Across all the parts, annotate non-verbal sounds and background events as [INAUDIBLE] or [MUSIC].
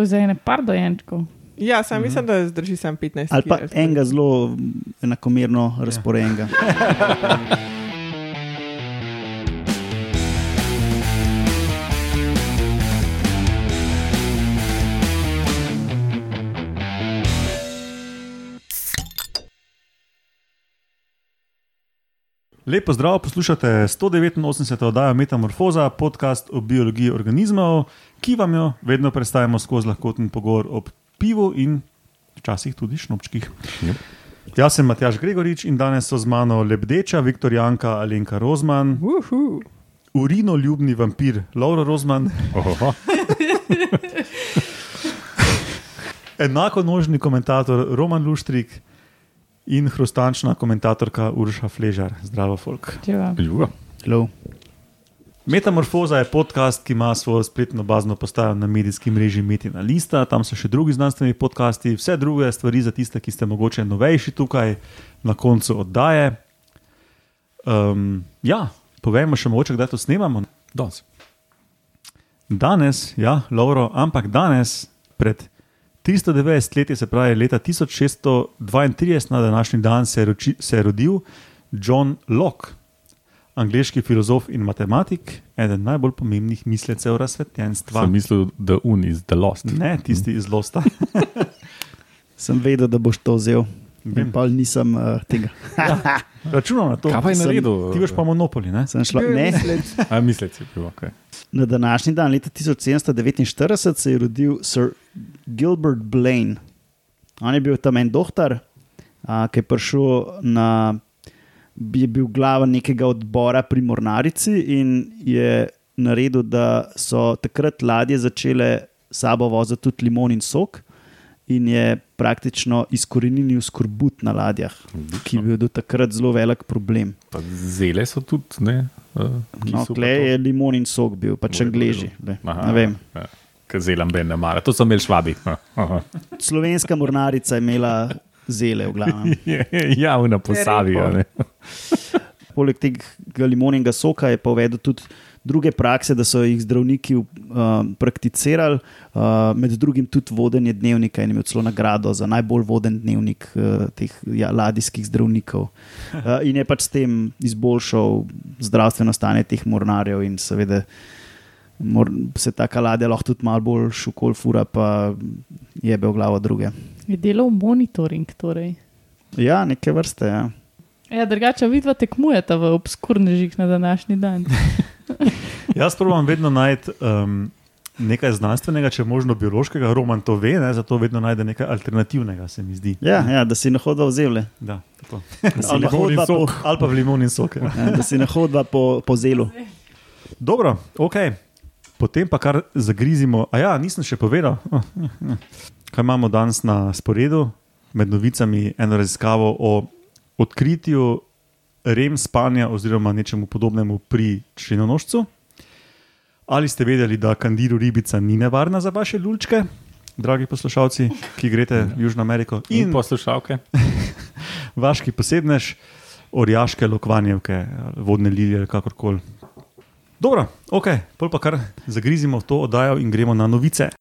To je za ene par dojenčkov. Ja, sam mislim, da zdrži sam 15. Ali pa enega zelo enakomerno razporejenega. [LAUGHS] Lepo zdrav, poslušate 189. oddajo Metamorfoza, podcast o biologiji organizmov, ki vam jo vedno predstavljamo skozi lahkoten pogovor o pivu in včasih tudi šnopčkih. Yep. Jaz sem Matjaš Gregorič in danes so z mano lebdeča Viktorijanka Alenka Rozman, Uhu. urinoljubni vampir Laura Rozman, [LAUGHS] enako nožni komentator Roman Luštrik in hrustančna komentatorka Urša Fležar. Zdravo, folk. Hello. Metamorfoza je podcast, ki ima svojo spletno bazno postajo na medijskem mreži Metina Lista, tam so še drugi znanstveni podcasti, vse druge stvari za tiste, ki ste mogoče novejši tukaj na koncu oddaje. Um, ja, povejmo še mogoče, kdaj to snemamo. Danes. Danes, ja, Lauro, ampak danes, pred 390 leti, se pravi leta 1632, na današnji dan se je, roči, se je rodil John Locke, angliški filozof in matematik, eden najbolj pomembnih mislecev razsvetljenstva. Sem mislil, da un is the lost. Ne, tisti iz Losta. [LAUGHS] Sem vedel, da boš to vzel. In pa nisem uh, tega. Računam na to. Kaj pa je naredil? Ti boš pa monopoli, ne? Sem šla, ne. mislec. A mislec je bil, ok. Na današnji dan, leta 1749, se je rodil Sir Gilbert Blaine. On je bil tam en doktor, a, ki je prišel na. Je bil glava nekega odbora pri Mornarici in je naredil, da so takrat ladje začele sabo voziti tudi limon in sok, in je praktično izkoreninil skorbut na ladjah, ki je bil do takrat zelo velik problem. Pa zele so tudi, ne? Uh, No, Klej je limon in sok bil, pač redu. glej, Ne vem. Ja. Zelam ben ne mara, to so imeli švabi. Aha. [LAUGHS] Slovenska mornarica je imela zele v glavi. [LAUGHS] ja, v naposavi. a ne. Poleg tega limoninega soka je pa uvedel tudi druge prakse, da so jih zdravniki uh, prakticirali, uh, med drugim tudi vodenje dnevnika in imel celo nagrado za najbolj voden dnevnik uh, teh ja, ladijskih zdravnikov. [LAUGHS] Uh, in je pač s tem izboljšal zdravstveno stanje teh mornarjev in seveda. Mor, se ta ladja lahko tudi malo bolj šukol, fura pa je bil glavo druge. Je delal monitoring. Torej. Ja, neke vrste. Ja. Ja, drugače vidva tekmujeta v obskurnežih na današnji dan. [LAUGHS] Jaz probujem vedno najti um, nekaj znanstvenega, če možno biološkega, Roman to ve, ne, zato vedno najde nekaj alternativnega, se mi zdi. Ja, ja, da si ne hodil v zemlje, Da, da ne hodil po, sok. Ali pa v limon in sok. Ja. ja, da si ne hodil po, po zelu. Dobro, ok. Potem pa kar zagrizimo. A ja, nisem še povedal. [LAUGHS] Kaj imamo danes na sporedu, med novicami, eno raziskavo o odkritju rem spanja oziroma nečemu podobnemu pri črnonožcu. Ali ste vedeli, da kandiru ribica ni nevarna za vaše lulčke, dragi poslušalci, ki greste v Južno Ameriko In in poslušalke. [LAUGHS] vaški posebnež, orjaške lokvanjevke, vodne lilije, kakorkoli. Dobro, ok, pol pa kar zagrizimo v to oddajo in gremo na novice.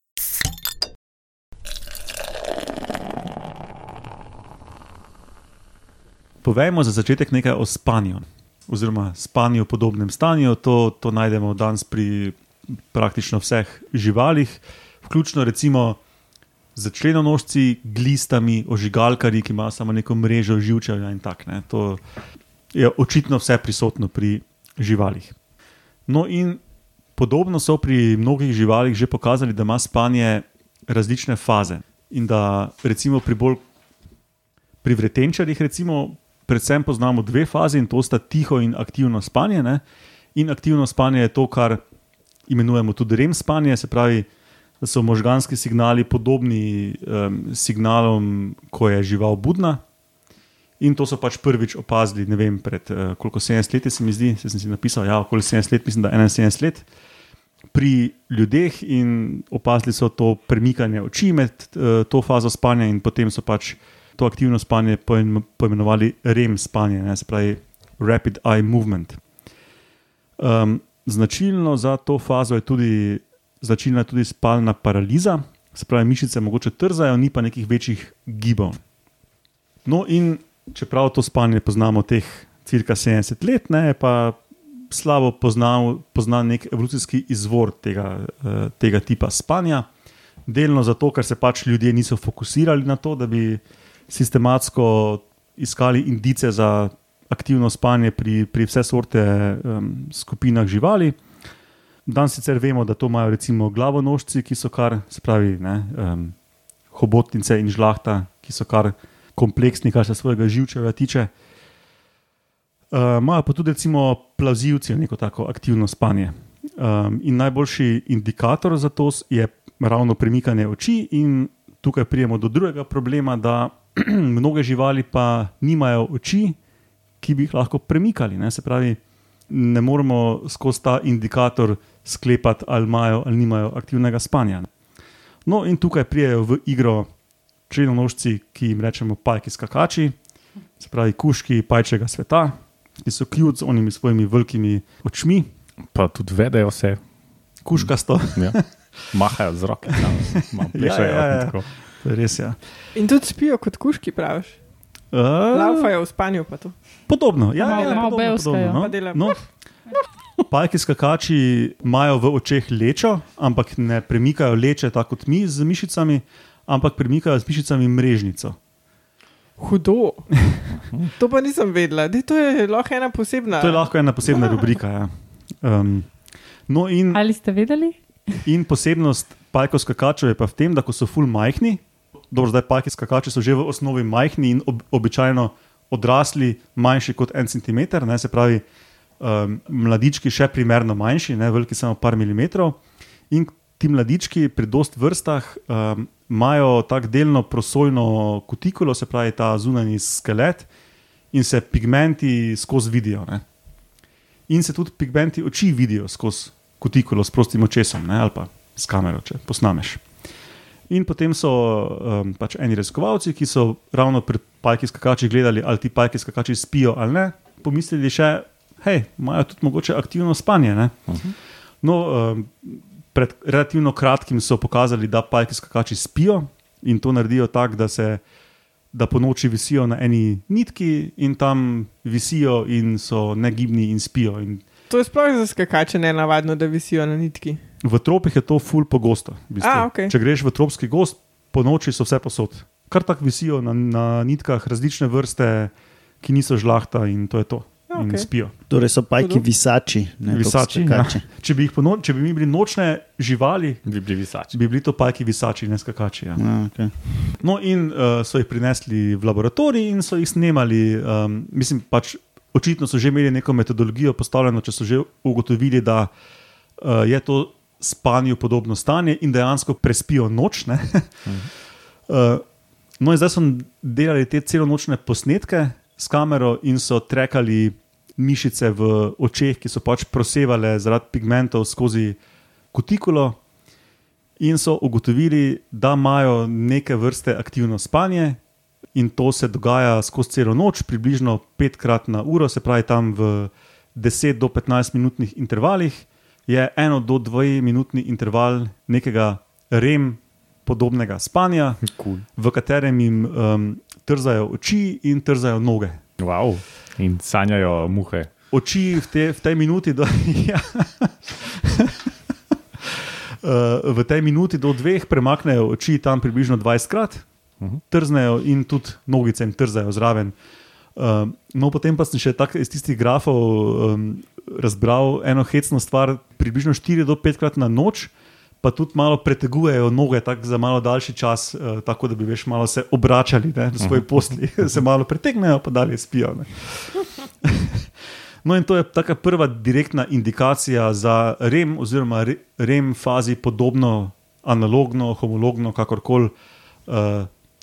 Povejmo za začetek nekaj o spanju, oziroma spanju v podobnem stanju. To, to najdemo danes pri praktično vseh živalih, vključno recimo z členonožci, glistami, ožigalkarji, ki imajo samo neko mrežo živčevja in tako. ne. To je očitno vse prisotno pri živalih. No, in podobno so pri mnogih živalih že pokazali, da ima spanje različne faze. In da recimo pri bolj pri vretenčarjih, recimo, predvsem poznamo dve fazi in to sta tiho in aktivno spanje. Ne? In aktivno spanje je to, kar imenujemo tudi REM spanje, se pravi, da so možganski signali podobni um, signalom, ko je žival budna. In to so pač prvič opazili, ne vem, pred uh, koliko 70 leti, se mi zdi, se sem si napisal, ja, okoli 70 let, mislim, da 71 let. Pri ljudeh in opazili so to premikanje oči med uh, to fazo spanja, in potem so pač to aktivno spanje poim- poimenovali REM spanje, ne, se pravi Rapid Eye Movement. Um, značilno za to fazo je tudi, je tudi spalna paraliza, se pravi, mišice mogoče trzajo, ni pa nekih večjih gibov. No, in čeprav to spanje poznamo teh cirka 70 let, ne, pa slabo poznal, poznan nek evolucijski izvor tega, eh, tega tipa spanja. Delno zato, ker se pač ljudje niso fokusirali na to, da bi sistematsko iskali indice za aktivno spanje pri, pri vse sorte um, skupinah živali. Danes sicer vemo, da to imajo recimo glavonožci, ki so kar, se pravi, ne, um, hobotnice in žlahta, ki so kar kompleksni, kar se svojega živčeva tiče. Uh, Imajo pa tudi recimo plazivci neko tako aktivno spanje. Um, in najboljši indikator za to je ravno premikanje oči, in tukaj prijemo do drugega problema, da [CLEARS THROAT] mnoge živali pa nimajo oči, ki bi jih lahko premikali. Ne? Se pravi, ne moremo skozi ta indikator sklepati, ali imajo ali nimajo aktivnega spanja. No, in tukaj prijejo v igro črnonožci, ki jim rečemo pajki skakači, se pravi, kuški pajčega sveta, ki so kljub z onimi svojimi velikimi očmi, Pa tudi vedejo vse, kuškasto. ja. Mahajo z roke, malo [LAUGHS] plešajo. Ja, ja, ja. in tako. To je res. Ja. In tudi spijo kot kuški, praviš. Uh, Laufajo v spanju, pa to. podobno, ja, Malo- ja, malo podobno, podobno, Pa delajo. no. no. Pajki skakači imajo v očeh lečo, ampak ne premikajo leče tako kot mi z mišicami, ampak premikajo z mišicami mrežnico. Hudo. To pa nisem vedela. Dej, to je lahko ena posebna. To je lahko ena posebna rubrika. Ja. Um, no, in, Ali ste vedeli? In posebnost pajkov skakačev je pa v tem, da so ful majhni, dobro, zdaj pajki skakači so že v osnovi majhni in ob, običajno odrasli, manjši kot en centimeter, ne, se pravi, um, mladički še primerno manjši, ne, veliki samo par milimetrov. In ti mladički pri dost vrstah um, imajo tako delno prosojno kutikulo, se pravi ta zunanji skelet, in se pigmenti skozi vidijo. Ne. In se tudi pigmenti oči vidijo skozi kutikulo s prostim očesom ne, ali pa s kamero, če posnameš. In potem so um, pač eni raziskovalci, ki so ravno pri pajki skakači gledali, ali ti pajki skakači spijo ali ne, pomislili še, hej, imajo tudi mogoče aktivno spanje. ne. No, um, pred relativno kratkim so pokazali, da pajki skakači spijo in to naredijo tako, da se. Da po noči visijo na eni nitki in tam visijo, in so negibni in spijo. In To je sploh za skakače ne navadno, da visijo na nitki. v tropih je to ful pogosto. V bistvu. A, okej. Če greš v tropski gost, po noči so vse posod. Kar tako visijo na, na nitkah različne vrste, ki niso žlahta in to je to. A, In okej. spijo. Torej so pajki visači. Ne, Visači, ja. Če bi, no, če bi mi bili nočne živali, Bi bili visači. bi bili to pajki visači, ne skakači. Ja. Ja, okay. No, in uh, so jih prinesli v laboratorij in so jih snemali. Um, mislim, pač očitno so že imeli neko metodologijo postavljeno, če so že ugotovili, da uh, je to spanju podobno stanje in dejansko prespijo noč. ne. uh, [LAUGHS] no, in zdaj so delali te celonočne posnetke s kamero in so trekali mišice v očeh, ki so pač prosevale zaradi pigmentov skozi kutikulo in so ugotovili, da imajo neke vrste aktivno spanje, in to se dogaja skozi celo noč, približno petkrat na uro, se pravi tam v 10 do 15 minutnih intervalih, je eno do dve minutni interval nekega rem podobnega spanja, Cool. v katerem jim um, trzajo oči in trzajo noge. Wow. In sanjajo muhe. Oči v, te, v tej minuti, do, [LAUGHS] ja. Uh, v tej minuti do dveh premaknejo oči tam približno 20 krat, Mhm. trznejo in tudi nogice jim trzajo zraven. Uh, no, potem pa sem še tako iz tistih grafov um, razbral eno hecno stvar, približno 4 do 5 krat na noč, pa tudi malo pretegujejo noge tak za malo daljši čas, uh, tako da bi veš malo se obračali ne, v svoji posli, se malo pretegnejo, pa dalje spijo. [LAUGHS] No, in to je taka prva direktna indikacija za REM, oziroma re- REM fazi podobno, analogno, homologno, kakorkoli uh,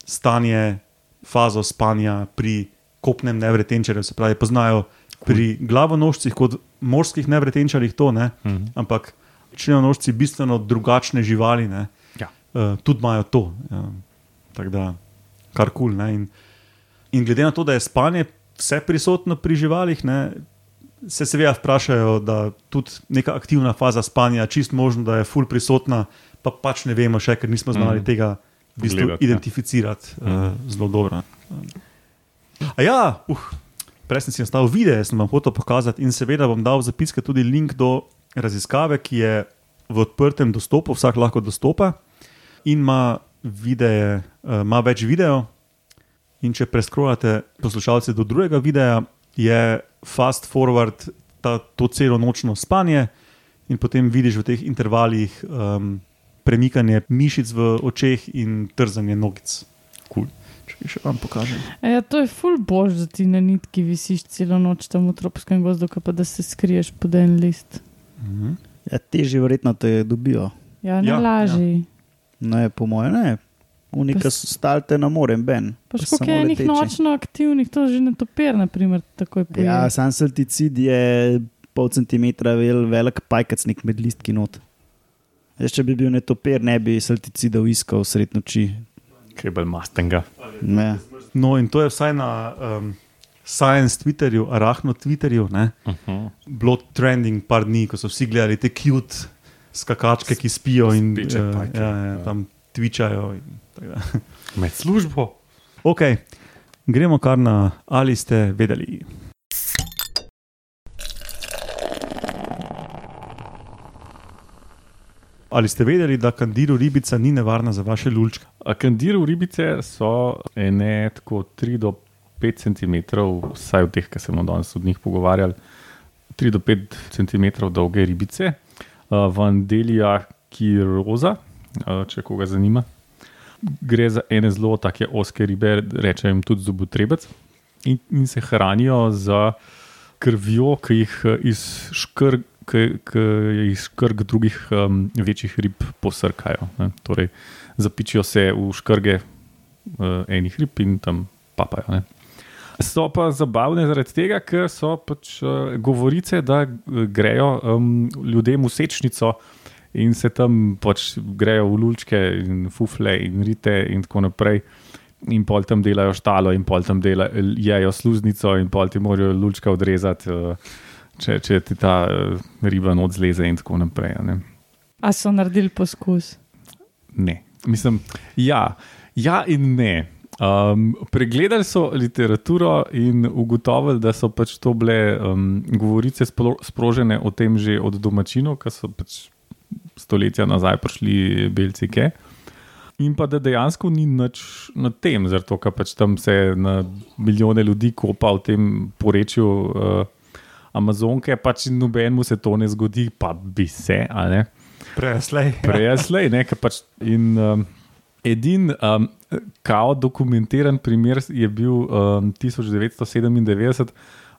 stanje, fazo spanja pri kopnem nevretenčarju. Se pravi, poznajo pri glavonožcih kot morskih nevretenčarjih to, ne? Mhm. ampak črnonožci bistveno drugačne živali, ne? Ja. uh, tudi imajo to. Ja. Tako da, kar kul. Cool, in, in glede na to, da je spanje vse prisotno pri živalih, ne, se seveda vprašajo, da tudi neka aktivna faza spanja, čist možno, da je full prisotna, pa pač ne vemo še, ker nismo znali Mhm. tega v bistvu Gledati, ja. identificirati uh, zelo dobro. A ja, uh, prej sem si nastavil video, sem vam hotel pokazati in seveda bom dal v zapiske tudi link do raziskave, ki je v odprtem dostopu, vsak lahko dostopa in ima, videe, uh, ima več videov. In če preskrolate poslušalce do drugega videa, je fast forward ta, to celo nočno spanje, in potem vidiš v teh intervalih um, premikanje mišic v očeh in trzanje nogic. Cool. Če še vam pokažem. A Ja, to je ful bož, da ti na nitki visiš celo noč tam v tropskem gozdu, pa da se skriješ pod en list. Mhm. Ja, težje verjetno te dobijo. Ja, ne Ja, ja, laži. Ne, po mojem, ne. Unika Pa stalte na morem, ben. Pa še koliko je enih nočno aktivnih, to že ne topir, naprimer, takoj poje. Ja, sam salticid je pol centimetra vel, velik pajkac nek med listki not. Jaz, če bi bil netopir, ne bi salticidov iskal sred noči. Kaj bolj mastenga. Ne. No, in to je vsaj na um, Science Twitterju, Arahno Twitterju, ne, Uh -huh. bilo trending par dni, ko so vsi gledali te cute skakačke, ki spijo in Speče eh, pajke, ja, ja, tam tvičajo. Med službo. Ok, gremo kar na ali ste vedeli. Ali ste vedeli, da kandiru ribica ni nevarna za vaše lulčke? Kandiru ribice so ene tako 3 do 5 cm, vsaj v teh, ki smo danes od njih pogovarjali, 3 do 5 cm dolge ribice, uh, Vandelija kiroza, uh, če koga zanima. Gre za ene zelo take oske ribe, rečem jim tudi zobotrebec, in, in se hranijo z krvjo, ki jih eh, iz škrg. Ki jih škrg drugih um, večjih rib posrkajo. Ne. Torej, zapičijo se v škrge uh, enih rib in tam papajo. Ne. So pa zabavne zaradi tega, ker so pač uh, govorice, da eh, grejo um, ljudem v sečnico in se tam pač grejo v lulčke in fufle in rite in tako naprej. In pol tam delajo štalo, in pol tam delajo, jejo sluznico, in pol ti morajo lulčka odrezati, uh, če, če ti ta uh, riba not zleze, in tako naprej. a Ne. A so naredili poskus? Ne, mislim, ja, ja in ne. Um, pregledali so literaturo in ugotovili, da so pač to bile um, govorice spro, sprožene o tem že od domačinov, ki so pač stoletja nazaj prišli belci. Ke. In pa da dejansko ni nič na tem, zato ker pač tam se na milijone ljudi kopa v tem porečju uh, Amazonke, pač nobenemu se to ne zgodi, pa bi se, a ne. Preslej. [LAUGHS] Prej je slej, ne, ker pač. In um, edin um, kao dokumentiran primer je bil um, 1997,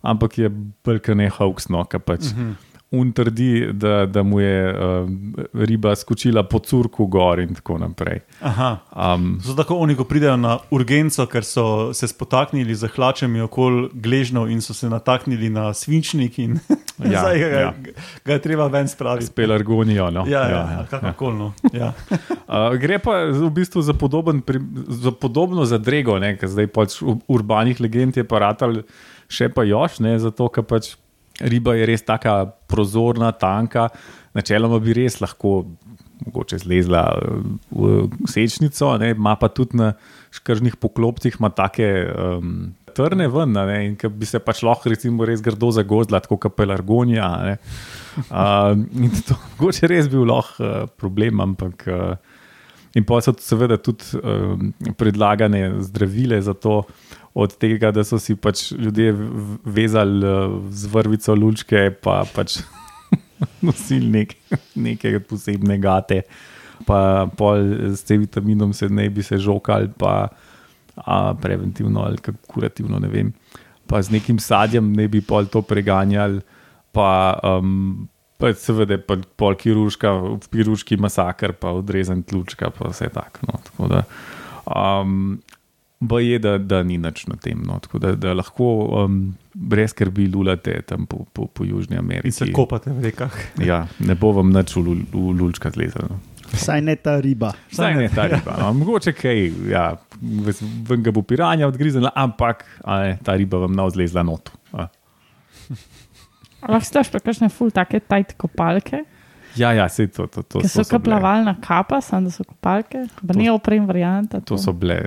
ampak je brka ne hoaxno, ker pač. Uh -huh. Un trdi, da, da mu je um, riba skočila po curku gor in tako naprej. Aha. Um, So tako oni, ko pridejo na urgenco, ker so se spotaknili z hlačami okoli gležnjev in so se nataknili na svinčnik, in [LAUGHS] Ja, zdaj ga, ja. ga je treba ven s spraviti. pelargonijo. No? Ja, ja, ja, ja kakorkoli. No. Ja. [LAUGHS] Uh, gre pa v bistvu za, podoben, pri- za podobno zadrego, ker zdaj pač v urbanih legend je paratal še pa još, ne, zato ker pač riba je res tako prozorna, tanka. Načeloma bi res lahko mogoče zlezla eh, v sečnico, ne, ima pa tudi na škržnih poklopcih take um, trne ven, ne, in ki bi se pač lahko recimo res grdo zagozdila, tako kot pelargonija. ne. Um, in to [LAUGHS] mogoče res bil lahko uh, problem, ampak. Uh, In pa so seveda tudi um, predlagane zdravile za to, od tega, da so si pač ljudje vezali uh, z vrvico lučke, pa pač [LAUGHS] nosili nek, neke posebne gate, pa pol s C-vitaminom se ne bi se žokali, pa a, preventivno ali kako kurativno, ne vem. Pa z nekim sadjem ne bi pol to preganjali, pa. Um, Pa seveda, pa pol kirurška, kirurški masakr, pa odrezan ključka, pa vse tako. No, tako da, um, Ba je, da, da ni nič na tem, no, tako da, da lahko um, brez skrbi lulate tam po, po, po Južni Ameriki. In se kopate v rekah. Ja, ne bo vam nič v, lul- v lulčka zlezel. No. Vsaj ne ta riba. Vsaj ne ta riba. No. Mogoče kaj, ja, ves- ven ga bo piranja odgriznila, ampak ne, ta riba vam nav zlezla not. A. Lahko slaš pa kakšne ful take tajt kopalke, Ja, ja, sej to, to, to, so to, so bile, plavalna kapa, samo da so kopalke, pa To- ne oprem varianta. to so bile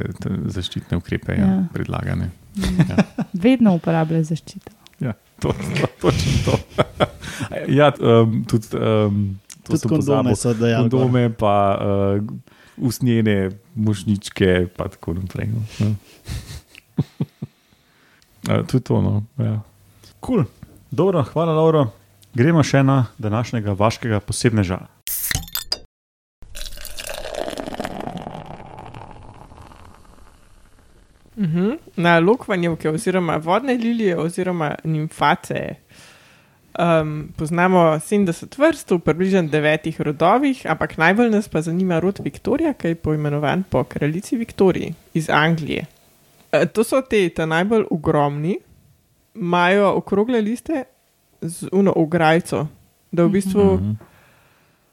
zaščitne ukrepe ja, Ja. predlagane. [LAUGHS] Vedno uporabljajo zaščito. Ja, to, to, točno to. [LAUGHS] ja, um, tudi, um, to Tudi kondome pozabil. so dejali. gor. Kondome, pa uh, usnjene mošničke, pa tako naprej. No. Ja. [LAUGHS] Uh, to je to. No. Ja. Cool. Dobro, hvala, Lauro. Gremo še na današnjega vaškega posebneža. Mhm. Na lokvanjevke oziroma vodne lilije oziroma nimface um, poznamo 70 vrst v približno devetih rodovih, ampak najbolj nas pa zanima rod Viktorija, ki je poimenovan po kraljici Viktoriji iz Anglije. E, to so te, ta najbolj ogromni, imajo okrogle liste z uno ograjco, da v bistvu, Mhm.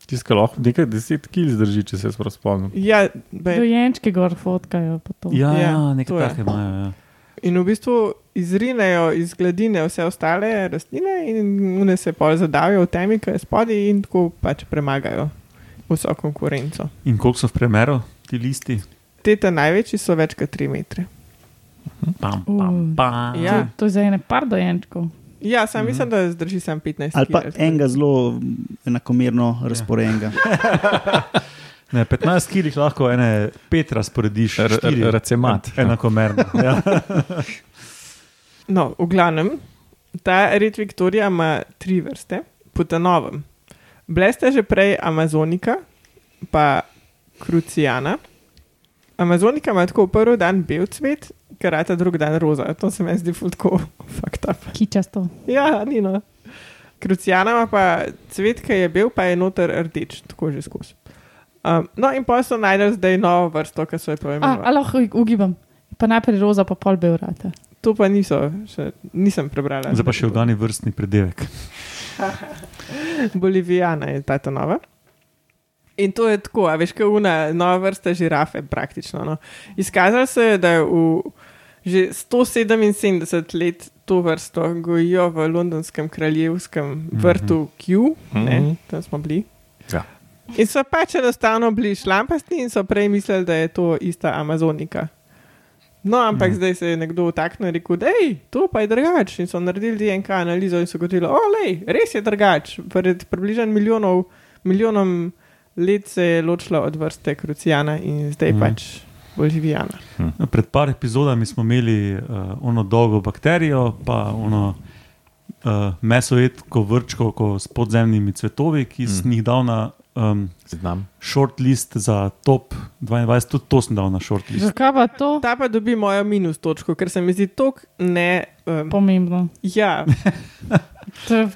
Tiska lahko nekaj deset kil zdrži, če se prav spomnim. ja, be, Dojenčki gor fotkajo. Ja, Ja, ja nekaj takega imajo. Ja. in v bistvu izrinejo iz gladine vse ostale rastline in one se pol zadavijo v temi, ki je spodaj in tako pač premagajo vso konkurenco. In koliko so v premeru ti listi? Te ta največji so več kot 3 metre. Pam, Uh. pam, pam. Ja. To, to je za ene par dojenčkov. Ja, sam mislim, da zdrži sam 15 Ali pa kil, enega zelo enakomerno razporejenega. [LAUGHS] Ne, 15 kg lahko ene pet razporediš, R- štiri r- racemat. en- Enakomerno. [LAUGHS] Ja. No, v glavnem, ta red Viktorija ima tri vrste, po novem. Bile ste že prej Amazonika, pa Krucijana. Amazonika ima tako prvi dan bel cvet, karata drugi dan roza. To se mi zdi fultko, fakt up. Kičasto. Ja, ni no. Krucijana pa cvet, ki je bil, pa je noter rdeč, tako že skozi. Um, no, in pa so najdel zdaj novo vrsto, ki so jo A, poimenovali. a lahko ugibam. Pa najprej roza, pa pol bevrata. To pa niso, še, nisem prebrala. Zdaj pa še organi vrstni predevek. [LAUGHS] Bolivijana je ta ta nova. In to je tako, a veš, kot una nova vrsta žirafe, praktično. No. Izkazalo se je, da je v že 177 let to vrsto gojijo v londonskem kraljevskem vrtu Q, ne, Mhm. tam smo bili. Ja. In so pač enostavno bili šlampasti in so prej mislili, da je to ista Amazonika. No, ampak Mhm. mm. zdaj se je nekdo vtaknil in rekel, da je to pa je drugače. In so naredili DNK analizo in so gotovili, olej, res je drugače. Pred približno milijonov, milijonom let se je ločila od vrste krucijana in zdaj Mhm. mm. pač bolivijana. No, Pred par epizodami smo imeli uh, ono dolgo bakterijo, pa ono uh, mesojetko vrčko ko s podzemnimi cvetovi, ki Mm. sem jih dal na um, Znam. shortlist za top 22, tudi to sem dal na shortlist. Zakaj pa to? Ta pa dobi mojo minus točko, ker se mi zdi tok ne. Um, Pomembno. ja, To je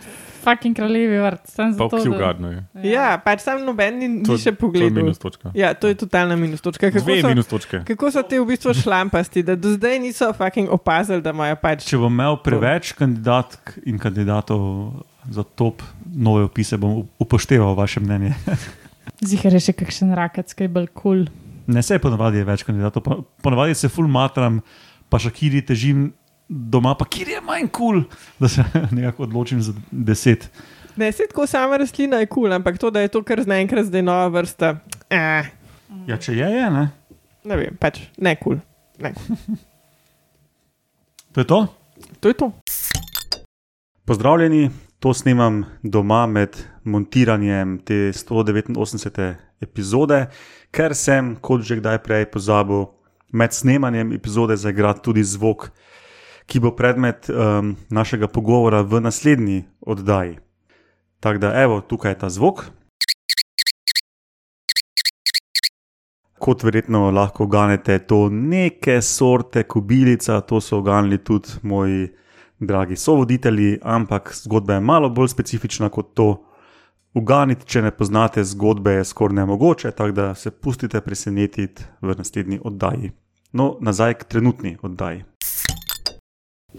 fucking kraljevi vrt. Zato, da- Q-gardnu. ja, pač sam noben ni, ni To- še To je pogledal. minus točka. Ja, to je totalna minus točka. Kako Dve so, minus točke. kako so ti v bistvu šlampasti, da do zdaj niso fucking opazili, da imajo pač. Če bom imel preveč kandidatk in kandidatov za top nove opise, bom upošteval vaše mnenje. [LAUGHS] Zihar je še kakšen rakac, ki je bolj kul. Cool. Ne se ponavadi je več kandidatov, po- ponavadi se ful matram, pa šakiri težim doma, pa kjer je manj kul, cool, da se [LAUGHS] nekako odločim za deset. Ne, se tako sama rastlina je kul, cool, ampak to, da je to kar naenkrat zdaj nova vrsta. Eh, Ja, če je, je, ne. ne vem, pač ne kul. Cool. To je to. To je to. Pozdravljeni, to snemam doma med montiranjem te 189. epizode, ker sem, kot že kdaj prej, pozabil med snemanjem epizode zaigrati tudi zvok, ki bo predmet um, našega pogovora v naslednji oddaji. Tako da, evo, tukaj je ta zvok. Kot verjetno lahko ganete, to neke sorte kobilica, to so ganili tudi moji dragi sovoditelji, ampak zgodba je malo bolj specifična kot to. Uganiti, če ne poznate zgodbe, je skoraj nemogoče, tako da se pustite presenetiti v naslednji oddaji. No, nazaj k trenutni oddaji.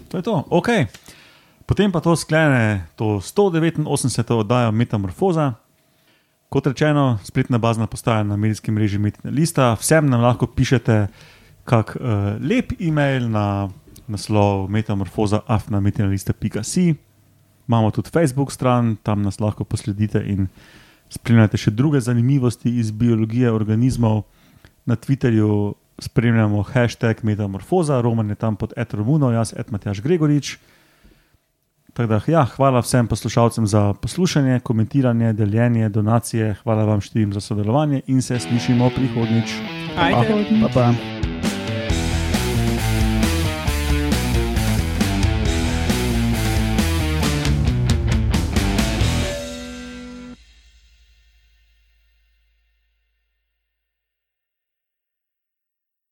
To je to, ok. Potem pa to sklene to 189. oddajo Metamorfoza. Kot rečeno, spletna bazna postaja na medijskem mreži Metina Lista. Vsem nam lahko pišete kak uh, lep e-mail na naslov metamorfoza afnametinalista.si. Imamo tudi Facebook stran, tam nas lahko posledite in spremljate še druge zanimivosti iz biologije organizmov. Na Twitterju spremljamo hashtag Metamorfoza, Roman je tam pod Etromuno, jaz et Matjaš Gregorič. Tako Da, ja, hvala vsem poslušalcem za poslušanje, komentiranje, deljenje, donacije. Hvala vam štirim za sodelovanje in se slišimo prihodnjič. Ajde. Pa pa.